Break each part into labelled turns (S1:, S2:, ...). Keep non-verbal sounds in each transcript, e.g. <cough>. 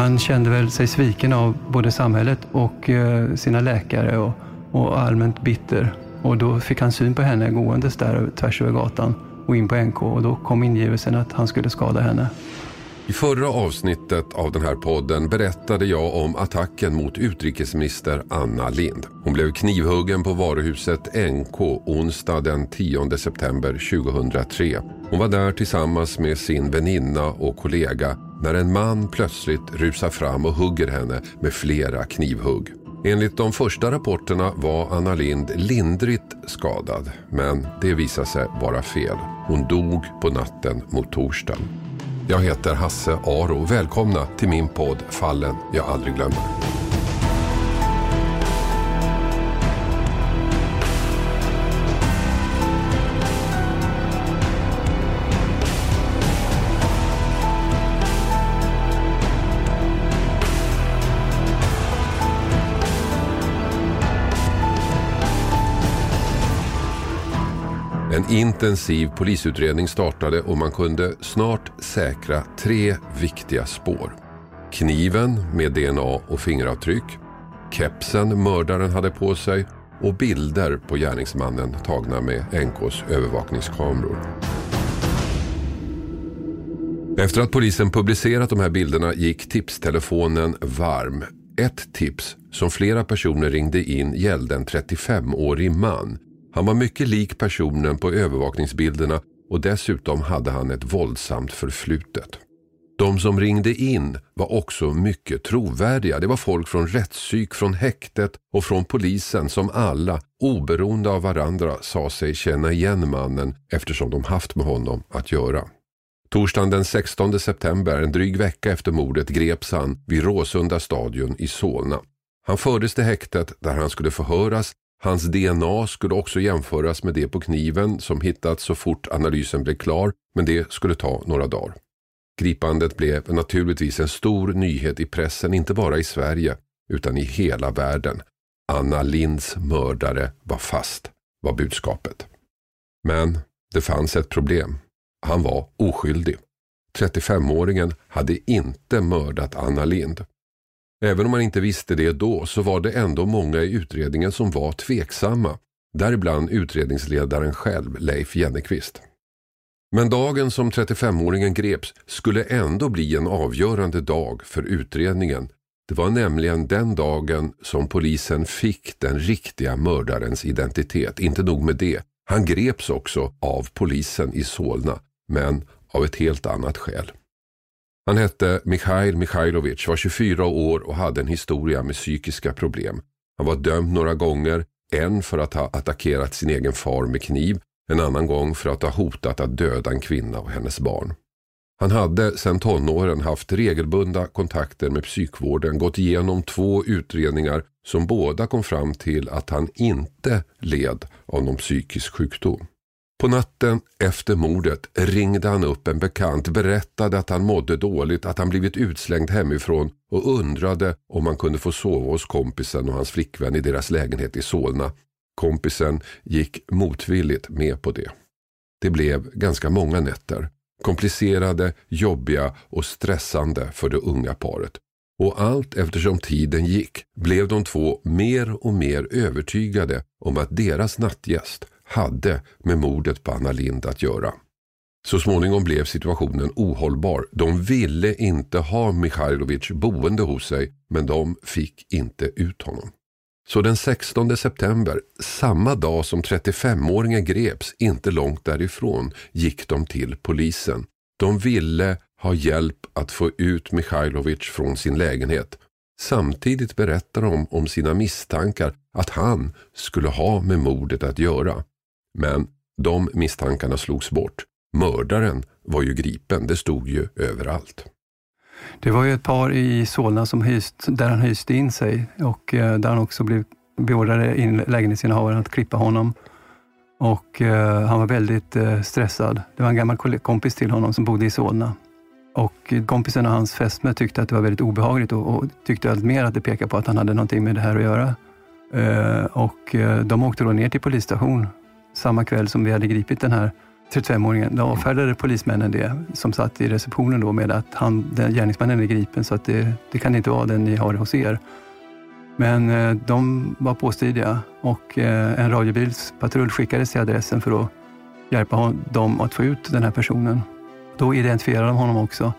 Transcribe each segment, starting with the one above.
S1: han kände väl sig sviken av både samhället och eh, sina läkare och, och allmänt bitter. Och då fick han syn på henne gåendes där tvärs över gatan och in på NK och då kom ingivelsen att han skulle skada henne.
S2: I förra avsnittet av den här podden berättade jag om attacken mot utrikesminister Anna Lind. Hon blev knivhuggen på varuhuset NK onsdag den 10 september 2003. Hon var där tillsammans med sin väninna och kollega när en man plötsligt rusar fram och hugger henne med flera knivhugg. Enligt de första rapporterna var Anna Lind lindrigt skadad, men det visade sig vara fel. Hon dog på natten mot torsdagen. Jag heter Hasse Aro. Välkomna till min podd Fallen jag aldrig glömmer. Intensiv polisutredning startade och man kunde snart säkra tre viktiga spår. Kniven med DNA och fingeravtryck, kepsen mördaren hade på sig och bilder på gärningsmannen tagna med NKs övervakningskameror. Efter att polisen publicerat de här bilderna gick tipstelefonen varm. Ett tips som flera personer ringde in gällde en 35-årig man han var mycket lik personen på övervakningsbilderna och dessutom hade han ett våldsamt förflutet. De som ringde in var också mycket trovärdiga. Det var folk från rättspsyk, från häktet och från polisen som alla, oberoende av varandra, sa sig känna igen mannen eftersom de haft med honom att göra. Torsdagen den 16 september, en dryg vecka efter mordet, greps han vid Råsunda stadion i Solna. Han fördes till häktet där han skulle förhöras Hans DNA skulle också jämföras med det på kniven som hittats så fort analysen blev klar, men det skulle ta några dagar. Gripandet blev naturligtvis en stor nyhet i pressen, inte bara i Sverige, utan i hela världen. Anna Linds mördare var fast, var budskapet. Men det fanns ett problem. Han var oskyldig. 35-åringen hade inte mördat Anna Lind. Även om man inte visste det då så var det ändå många i utredningen som var tveksamma. Däribland utredningsledaren själv, Leif Jennekvist. Men dagen som 35-åringen greps skulle ändå bli en avgörande dag för utredningen. Det var nämligen den dagen som polisen fick den riktiga mördarens identitet. Inte nog med det, han greps också av polisen i Solna, men av ett helt annat skäl. Han hette Mikhail Mikhailovich, var 24 år och hade en historia med psykiska problem. Han var dömd några gånger, en för att ha attackerat sin egen far med kniv, en annan gång för att ha hotat att döda en kvinna och hennes barn. Han hade sedan tonåren haft regelbundna kontakter med psykvården, gått igenom två utredningar som båda kom fram till att han inte led av någon psykisk sjukdom. På natten efter mordet ringde han upp en bekant, berättade att han mådde dåligt, att han blivit utslängd hemifrån och undrade om han kunde få sova hos kompisen och hans flickvän i deras lägenhet i Solna. Kompisen gick motvilligt med på det. Det blev ganska många nätter. Komplicerade, jobbiga och stressande för det unga paret. Och allt eftersom tiden gick blev de två mer och mer övertygade om att deras nattgäst hade med mordet på Anna Lind att göra. Så småningom blev situationen ohållbar. De ville inte ha Mikhailovic boende hos sig, men de fick inte ut honom. Så den 16 september, samma dag som 35-åringen greps, inte långt därifrån, gick de till polisen. De ville ha hjälp att få ut Mikhailovic från sin lägenhet. Samtidigt berättar de om sina misstankar att han skulle ha med mordet att göra. Men de misstankarna slogs bort. Mördaren var ju gripen, det stod ju överallt.
S1: Det var ju ett par i Solna som hyst, där han hyste in sig och eh, där han också blev beordrade in lägenhetsinnehavaren att klippa honom. Och eh, han var väldigt eh, stressad. Det var en gammal kompis till honom som bodde i Solna. Och kompisen och hans fästmö tyckte att det var väldigt obehagligt och, och tyckte allt mer att det pekade på att han hade någonting med det här att göra. Eh, och eh, de åkte då ner till polisstation samma kväll som vi hade gripit den här 35-åringen. Då avfärdade polismännen det som satt i receptionen då med att han, den, gärningsmannen är gripen så att det, det kan inte vara den ni har hos er. Men eh, de var påstridiga och eh, en radiobilspatrull skickades till adressen för att hjälpa dem att få ut den här personen. Då identifierade de honom också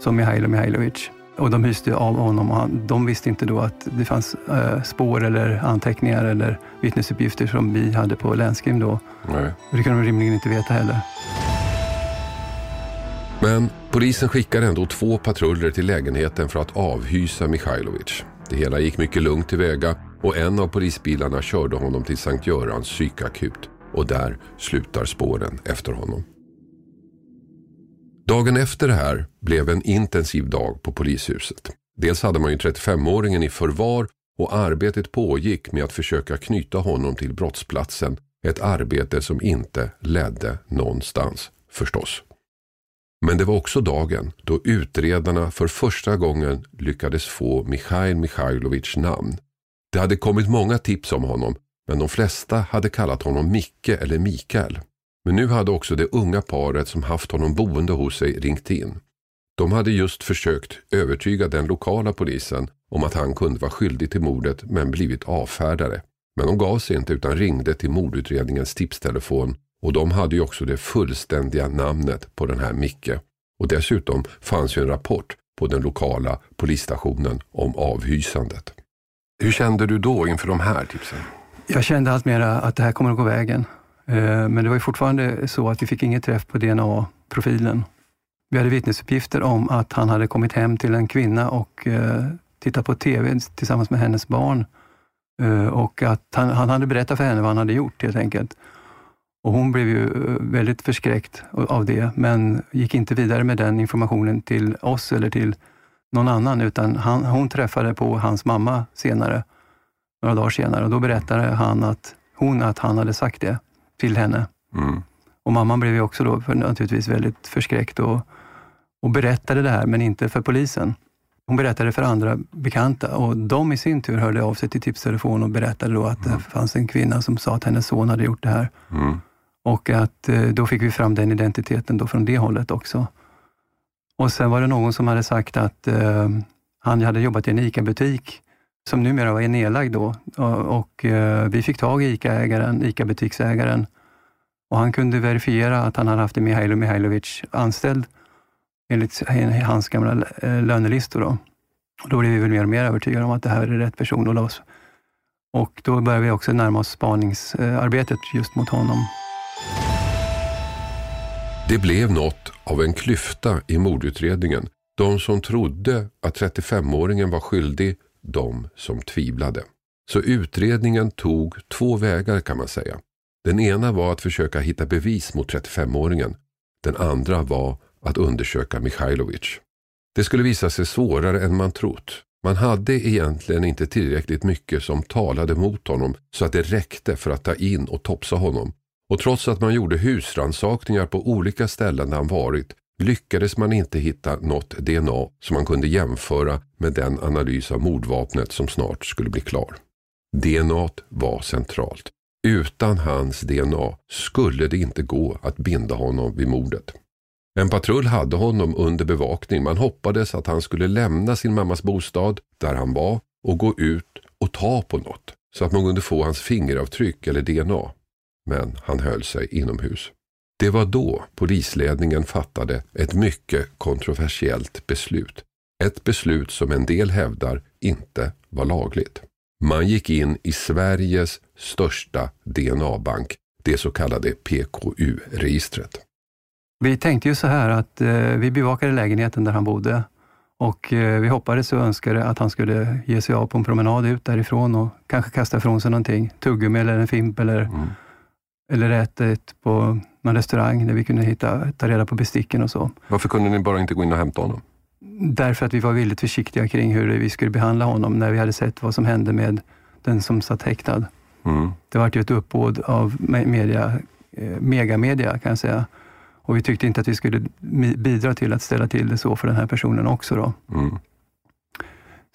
S1: som Mihailo Mihailovic. Och de hyste av honom och han, de visste inte då att det fanns äh, spår eller anteckningar eller vittnesuppgifter som vi hade på länskrim då. Nej. Och det kan de rimligen inte veta heller.
S2: Men polisen skickar ändå två patruller till lägenheten för att avhysa Mikhailovic. Det hela gick mycket lugnt tillväga och en av polisbilarna körde honom till Sankt Görans psykakut. Och där slutar spåren efter honom. Dagen efter det här blev en intensiv dag på polishuset. Dels hade man ju 35-åringen i förvar och arbetet pågick med att försöka knyta honom till brottsplatsen. Ett arbete som inte ledde någonstans, förstås. Men det var också dagen då utredarna för första gången lyckades få Mikhail Mikhailovics namn. Det hade kommit många tips om honom, men de flesta hade kallat honom Micke eller Mikael. Men nu hade också det unga paret som haft honom boende hos sig ringt in. De hade just försökt övertyga den lokala polisen om att han kunde vara skyldig till mordet men blivit avfärdade. Men de gav sig inte utan ringde till mordutredningens tipstelefon och de hade ju också det fullständiga namnet på den här Micke. Och dessutom fanns ju en rapport på den lokala polisstationen om avhysandet. Hur kände du då inför de här tipsen?
S1: Jag kände allt mera att det här kommer att gå vägen. Eh, men det var ju fortfarande så att vi fick inget träff på DNA-profilen. Vi hade vittnesuppgifter om att han hade kommit hem till en kvinna och eh, tittat på TV tillsammans med hennes barn. Eh, och att han, han hade berättat för henne vad han hade gjort helt enkelt. Och hon blev ju väldigt förskräckt av det, men gick inte vidare med den informationen till oss eller till någon annan, utan han, hon träffade på hans mamma senare, några dagar senare, och då berättade han att, hon att han hade sagt det till henne. Mm. Och mamman blev ju också då för, naturligtvis väldigt förskräckt och, och berättade det här, men inte för polisen. Hon berättade för andra bekanta och de i sin tur hörde av sig till tipstelefon och berättade då att mm. det fanns en kvinna som sa att hennes son hade gjort det här. Mm. Och att eh, då fick vi fram den identiteten då från det hållet också. Och sen var det någon som hade sagt att eh, han hade jobbat i en ICA-butik som numera var nedlagd då. Och, och eh, vi fick tag i ICA-ägaren, ICA-butiksägaren och han kunde verifiera att han hade haft Mihailo Mihailovic anställd enligt hans gamla eh, lönelistor. Då. Och då blev vi väl mer och mer övertygade om att det här är rätt person att låsa. Och då började vi också närma oss spaningsarbetet just mot honom.
S2: Det blev något av en klyfta i mordutredningen. De som trodde att 35-åringen var skyldig, de som tvivlade. Så utredningen tog två vägar kan man säga. Den ena var att försöka hitta bevis mot 35-åringen. Den andra var att undersöka Mikhailovic. Det skulle visa sig svårare än man trott. Man hade egentligen inte tillräckligt mycket som talade mot honom så att det räckte för att ta in och topsa honom. Och trots att man gjorde husransakningar på olika ställen där han varit lyckades man inte hitta något DNA som man kunde jämföra med den analys av mordvapnet som snart skulle bli klar. DNA var centralt. Utan hans DNA skulle det inte gå att binda honom vid mordet. En patrull hade honom under bevakning. Man hoppades att han skulle lämna sin mammas bostad där han var och gå ut och ta på något så att man kunde få hans fingeravtryck eller DNA. Men han höll sig inomhus. Det var då polisledningen fattade ett mycket kontroversiellt beslut. Ett beslut som en del hävdar inte var lagligt. Man gick in i Sveriges största DNA-bank, det så kallade PKU-registret.
S1: Vi tänkte ju så här att eh, vi bevakade lägenheten där han bodde och eh, vi hoppades och önskade att han skulle ge sig av på en promenad ut därifrån och kanske kasta ifrån sig någonting, tuggummi eller en fimp eller, mm. Eller äta ett på någon restaurang där vi kunde hitta, ta reda på besticken och så.
S2: Varför kunde ni bara inte gå in och hämta honom?
S1: Därför att vi var väldigt försiktiga kring hur vi skulle behandla honom när vi hade sett vad som hände med den som satt häktad. Mm. Det var ju ett uppbåd av media, eh, megamedia kan jag säga. Och vi tyckte inte att vi skulle bidra till att ställa till det så för den här personen också. Då. Mm.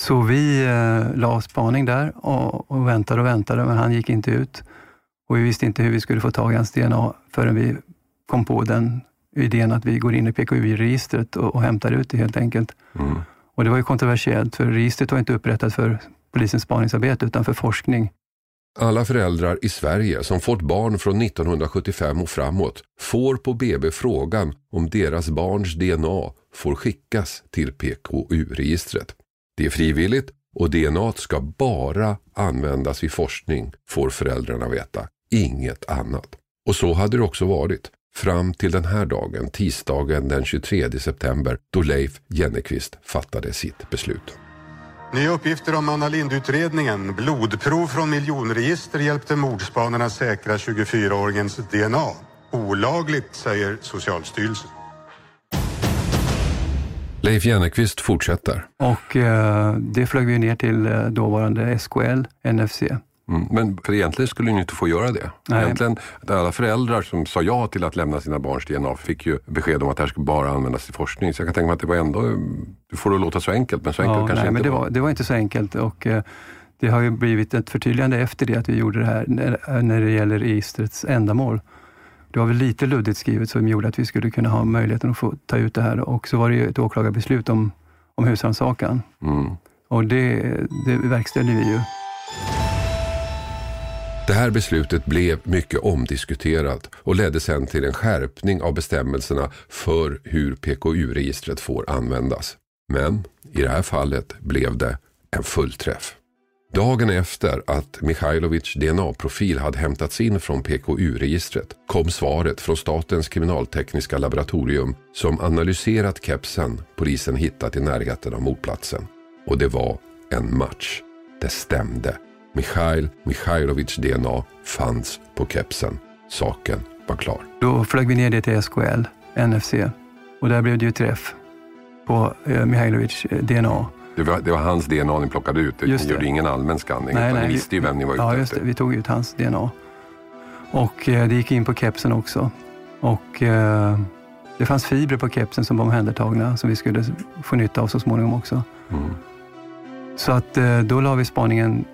S1: Så vi eh, la spaning där och, och väntade och väntade, men han gick inte ut. Och vi visste inte hur vi skulle få tag i hans DNA förrän vi kom på den idén att vi går in i PKU-registret och, och hämtar ut det helt enkelt. Mm. Och det var ju kontroversiellt, för registret var inte upprättat för polisens spaningsarbete utan för forskning.
S2: Alla föräldrar i Sverige som fått barn från 1975 och framåt får på BB frågan om deras barns DNA får skickas till PKU-registret. Det är frivilligt och DNA ska bara användas vid forskning, får föräldrarna veta. Inget annat. Och så hade det också varit fram till den här dagen, tisdagen den 23 september, då Leif Jennekvist fattade sitt beslut.
S3: Nya uppgifter om Anna Lindh-utredningen. Blodprov från miljonregister hjälpte mordspanarna säkra 24-åringens DNA. Olagligt, säger Socialstyrelsen.
S2: Leif Jennekvist fortsätter.
S1: Och eh, det flög vi ner till eh, dåvarande SKL, NFC.
S4: Mm, men för egentligen skulle ni inte få göra det. Nej. Egentligen, alla föräldrar som sa ja till att lämna sina barns DNA fick ju besked om att det här skulle bara användas till forskning. Så jag kan tänka mig att det var ändå, du får det låta så enkelt, men så enkelt ja, kanske
S1: nej,
S4: inte
S1: men det var. Det var inte så enkelt och eh, det har ju blivit ett förtydligande efter det att vi gjorde det här när, när det gäller registrets ändamål. Det var väl lite luddigt skrivet som gjorde att vi skulle kunna ha möjligheten att få ta ut det här och så var det ju ett åklagarbeslut om, om husrannsakan. Mm. Och det, det verkställde vi ju.
S2: Det här beslutet blev mycket omdiskuterat och ledde sedan till en skärpning av bestämmelserna för hur PKU-registret får användas. Men i det här fallet blev det en fullträff. Dagen efter att Mikhailovics DNA-profil hade hämtats in från PKU-registret kom svaret från Statens kriminaltekniska laboratorium som analyserat kepsen polisen hittat i närheten av mordplatsen. Och det var en match. Det stämde. Mikhail Mikhailovics DNA fanns på kepsen. Saken var klar.
S1: Då flög vi ner det till SKL, NFC, och där blev det ju träff på eh, Mihailovics eh, DNA.
S4: Det var, det var, hans DNA ni plockade ut, ni gjorde ingen allmän skanning. Nej, nej, ni visste ju vem ni var ute
S1: ja, just
S4: efter.
S1: Det, vi tog ut hans DNA. Och eh, det gick in på kepsen också. Och eh, det fanns fibrer på kepsen som var omhändertagna som vi skulle få nytta av så småningom också. Mm. Så att eh, då la vi spaningen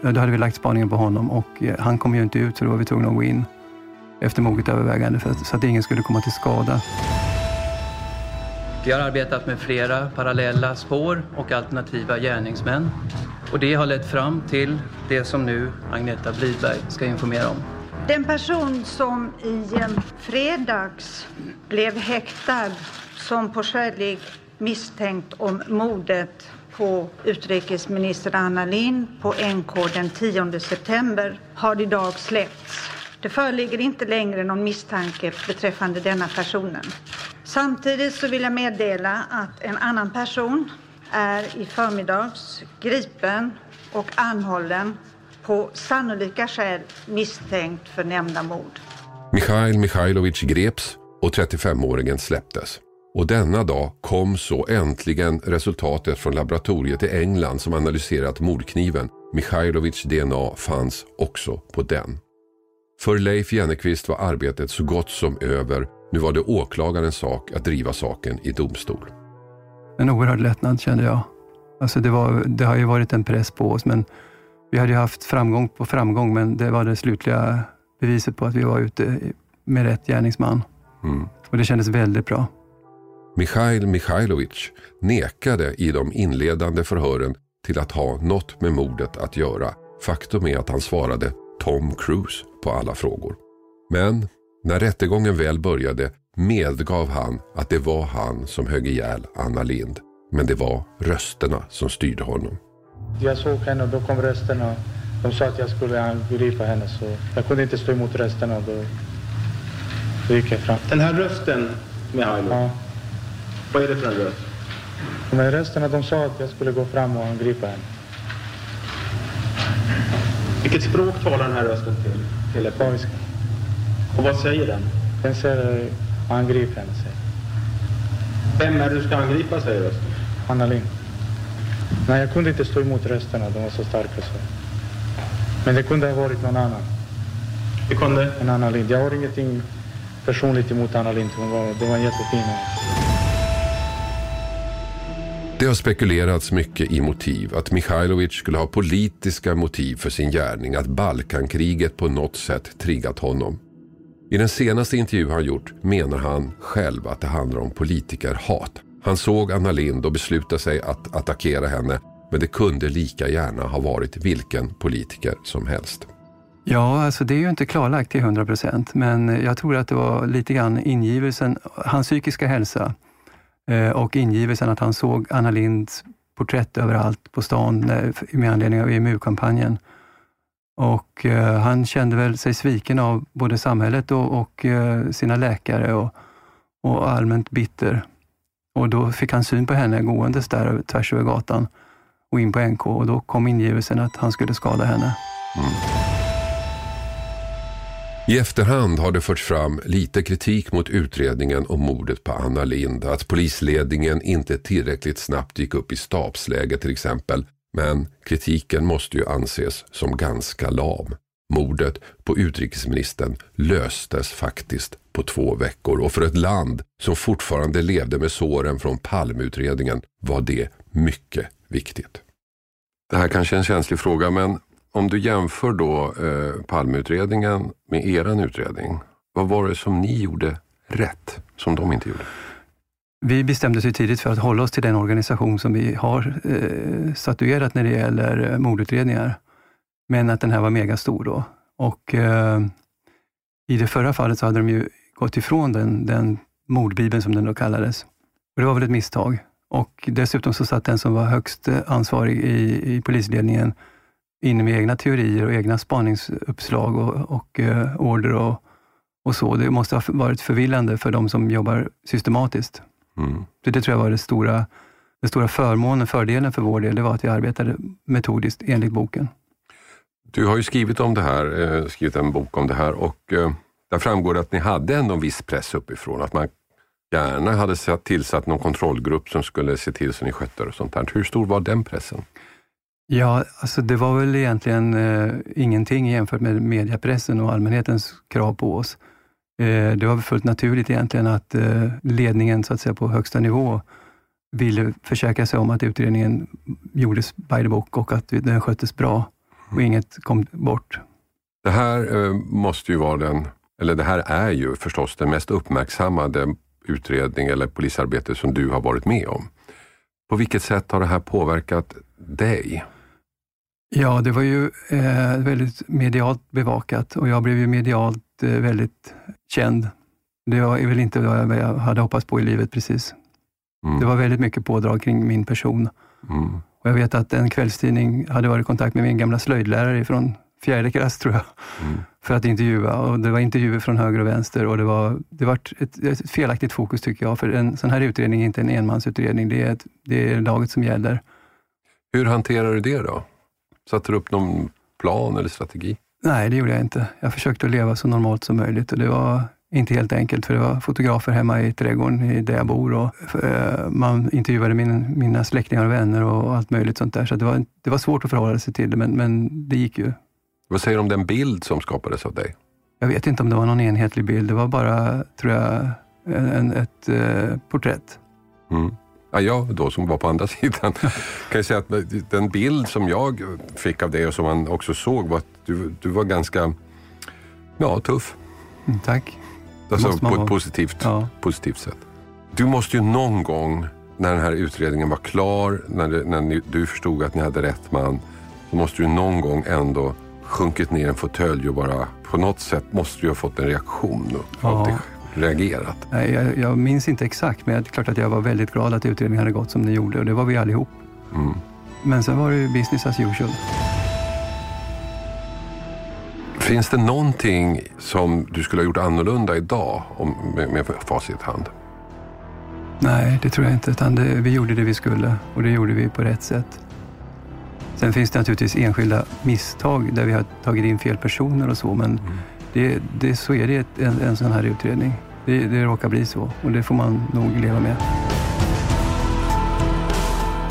S1: då hade vi lagt spaningen på honom och eh, han kom ju inte ut så då var vi tvungna att gå in efter moget övervägande för att, så att ingen skulle komma till skada. Vi har arbetat med flera parallella spår och alternativa gärningsmän och det har lett fram till det som nu Agneta Blidberg ska informera om.
S5: Den person som i fredags blev häktad som på skälig misstänkt om mordet på utrikesminister Anna Lindh på NK den 10 september har idag släppts. Det föreligger inte längre någon misstanke beträffande denna personen. Samtidigt så vill jag meddela att en annan person är i förmiddags gripen och anhållen på sannolika skäl misstänkt för nämnda mord.
S2: Mikhail Mikhailovic greps och 35-åringen släpptes. Och denna dag kom så äntligen resultatet från laboratoriet i England som analyserat mordkniven. Mikhailovics DNA fanns också på den. För Leif Jennekvist var arbetet så gott som över. Nu var det åklagarens sak att driva saken i domstol.
S1: En oerhörd lättnad kände jag. Alltså det, var, det har ju varit en press på oss, men vi hade ju haft framgång på framgång, men det var det slutliga beviset på att vi var ute med rätt gärningsman. Mm. Och det kändes väldigt bra.
S2: Mikhail Mikhailovic nekade i de inledande förhören till att ha något med mordet att göra. Faktum är att han svarade Tom Cruise på alla frågor. Men när rättegången väl började medgav han att det var han som högg ihjäl Anna Lind. Men det var rösterna som styrde honom.
S6: Jag såg henne och då kom rösterna. De sa att jag skulle angripa henne så jag kunde inte stå emot rösterna. Då, då gick jag fram.
S7: Den här rösten, Mihailo, ja. Vad är det för en röst?
S6: Men rösterna de sa att jag skulle gå fram och angripa henne.
S7: Vilket språk talar den här rösten till?
S6: Telepaiska.
S7: Och vad säger den?
S6: Den säger angrip henne, säger
S7: Vem är det du ska angripa, säger rösten?
S6: Anna Lind. Nej, jag kunde inte stå emot rösterna, de var så starka så. Men det kunde ha varit någon annan.
S7: Det kunde?
S6: En Anna Lind. Jag har ingenting personligt emot Anna Lind, hon var, det var en jättefin
S2: det har spekulerats mycket i motiv. Att Mikhailovic skulle ha politiska motiv för sin gärning. Att Balkankriget på något sätt triggat honom. I den senaste intervju han gjort menar han själv att det handlar om politikerhat. Han såg Anna Lind och beslutade sig att attackera henne men det kunde lika gärna ha varit vilken politiker som helst.
S1: Ja, alltså det är ju inte klarlagt till 100 procent, men jag tror att det var lite grann ingivelsen, hans psykiska hälsa Eh, och ingivelsen att han såg Anna Linds porträtt överallt på stan eh, med anledning av EMU-kampanjen. Och eh, han kände väl sig sviken av både samhället och, och eh, sina läkare och, och allmänt bitter. Och då fick han syn på henne gåendes där tvärs över gatan och in på NK och då kom ingivelsen att han skulle skada henne. Mm.
S2: I efterhand har det förts fram lite kritik mot utredningen om mordet på Anna Lind. Att polisledningen inte tillräckligt snabbt gick upp i stabsläge till exempel. Men kritiken måste ju anses som ganska lam. Mordet på utrikesministern löstes faktiskt på två veckor och för ett land som fortfarande levde med såren från Palmeutredningen var det mycket viktigt.
S4: Det här kanske är en känslig fråga men om du jämför då eh, Palmeutredningen med eran utredning, vad var det som ni gjorde rätt som de inte gjorde?
S1: Vi bestämde oss tidigt för att hålla oss till den organisation som vi har eh, statuerat när det gäller eh, mordutredningar. Men att den här var megastor då. Och eh, i det förra fallet så hade de ju gått ifrån den, den mordbibeln som den då kallades. Och det var väl ett misstag. Och dessutom så satt den som var högst eh, ansvarig i, i polisledningen inne med egna teorier och egna spaningsuppslag och, och uh, order och, och så. Det måste ha varit förvillande för de som jobbar systematiskt. Mm. Så det tror jag var det stora, den stora förmånen, fördelen för vår del, det var att vi arbetade metodiskt enligt boken.
S4: Du har ju skrivit om det här, eh, skrivit en bok om det här och eh, där framgår det att ni hade ändå en viss press uppifrån, att man gärna hade tillsatt någon kontrollgrupp som skulle se till så ni skötte och sånt där. Hur stor var den pressen?
S1: Ja, alltså det var väl egentligen eh, ingenting jämfört med mediepressen och allmänhetens krav på oss. Eh, det var fullt naturligt egentligen att eh, ledningen så att säga, på högsta nivå ville försäkra sig om att utredningen gjordes by the book och att den sköttes bra och mm. inget kom bort.
S4: Det här eh, måste ju vara den, eller det här är ju förstås den mest uppmärksammade utredning eller polisarbete som du har varit med om. På vilket sätt har det här påverkat dig?
S1: Ja, det var ju eh, väldigt medialt bevakat och jag blev ju medialt eh, väldigt känd. Det var väl inte vad jag hade hoppats på i livet precis. Mm. Det var väldigt mycket pådrag kring min person. Mm. Och Jag vet att en kvällstidning hade varit i kontakt med min gamla slöjdlärare från fjärde klass, tror jag, mm. för att intervjua. Och det var intervjuer från höger och vänster och det var, det var ett, ett felaktigt fokus, tycker jag. För en sån här utredning är inte en enmansutredning. Det är, ett, det är laget som gäller.
S4: Hur hanterar du det då? Satte du upp någon plan eller strategi?
S1: Nej, det gjorde jag inte. Jag försökte leva så normalt som möjligt och det var inte helt enkelt, för det var fotografer hemma i trädgården där jag bor och eh, man intervjuade min, mina släktingar och vänner och allt möjligt sånt där. Så det var, det var svårt att förhålla sig till det, men, men det gick ju.
S4: Vad säger du om den bild som skapades av dig?
S1: Jag vet inte om det var någon enhetlig bild. Det var bara, tror jag, en, ett eh, porträtt.
S4: Mm. Ja, jag då som var på andra <laughs> sidan kan jag säga att den bild som jag fick av dig och som man också såg var att du, du var ganska ja, tuff.
S1: Mm, tack.
S4: Alltså på ett positivt, ja. positivt sätt. Du måste ju någon gång när den här utredningen var klar, när, det, när ni, du förstod att ni hade rätt man, så måste du någon gång ändå sjunkit ner en fåtölj och bara på något sätt måste du ha fått en reaktion ja. av dig reagerat?
S1: Nej, jag, jag, minns inte exakt, men det är klart att jag var väldigt glad att utredningen hade gått som den gjorde och det var vi allihop. Mm. Men sen var det business as usual.
S4: Finns det någonting som du skulle ha gjort annorlunda idag om, med, med facit i hand?
S1: Nej, det tror jag inte. Utan det, vi gjorde det vi skulle och det gjorde vi på rätt sätt. Sen finns det naturligtvis enskilda misstag där vi har tagit in fel personer och så, men mm. Det, det, så är det en, en sån här utredning. Det, det råkar bli så och det får man nog leva med.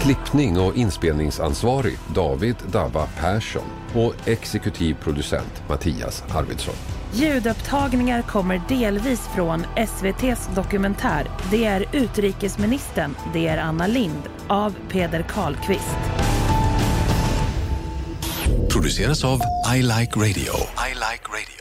S2: Klippning och inspelningsansvarig David Dabba Persson och exekutiv producent Mattias Arvidsson.
S8: Ljudupptagningar kommer delvis från SVTs dokumentär Det är utrikesministern, det är Anna Lind av Peder Karlqvist.
S9: Produceras av I Like Radio. I like radio.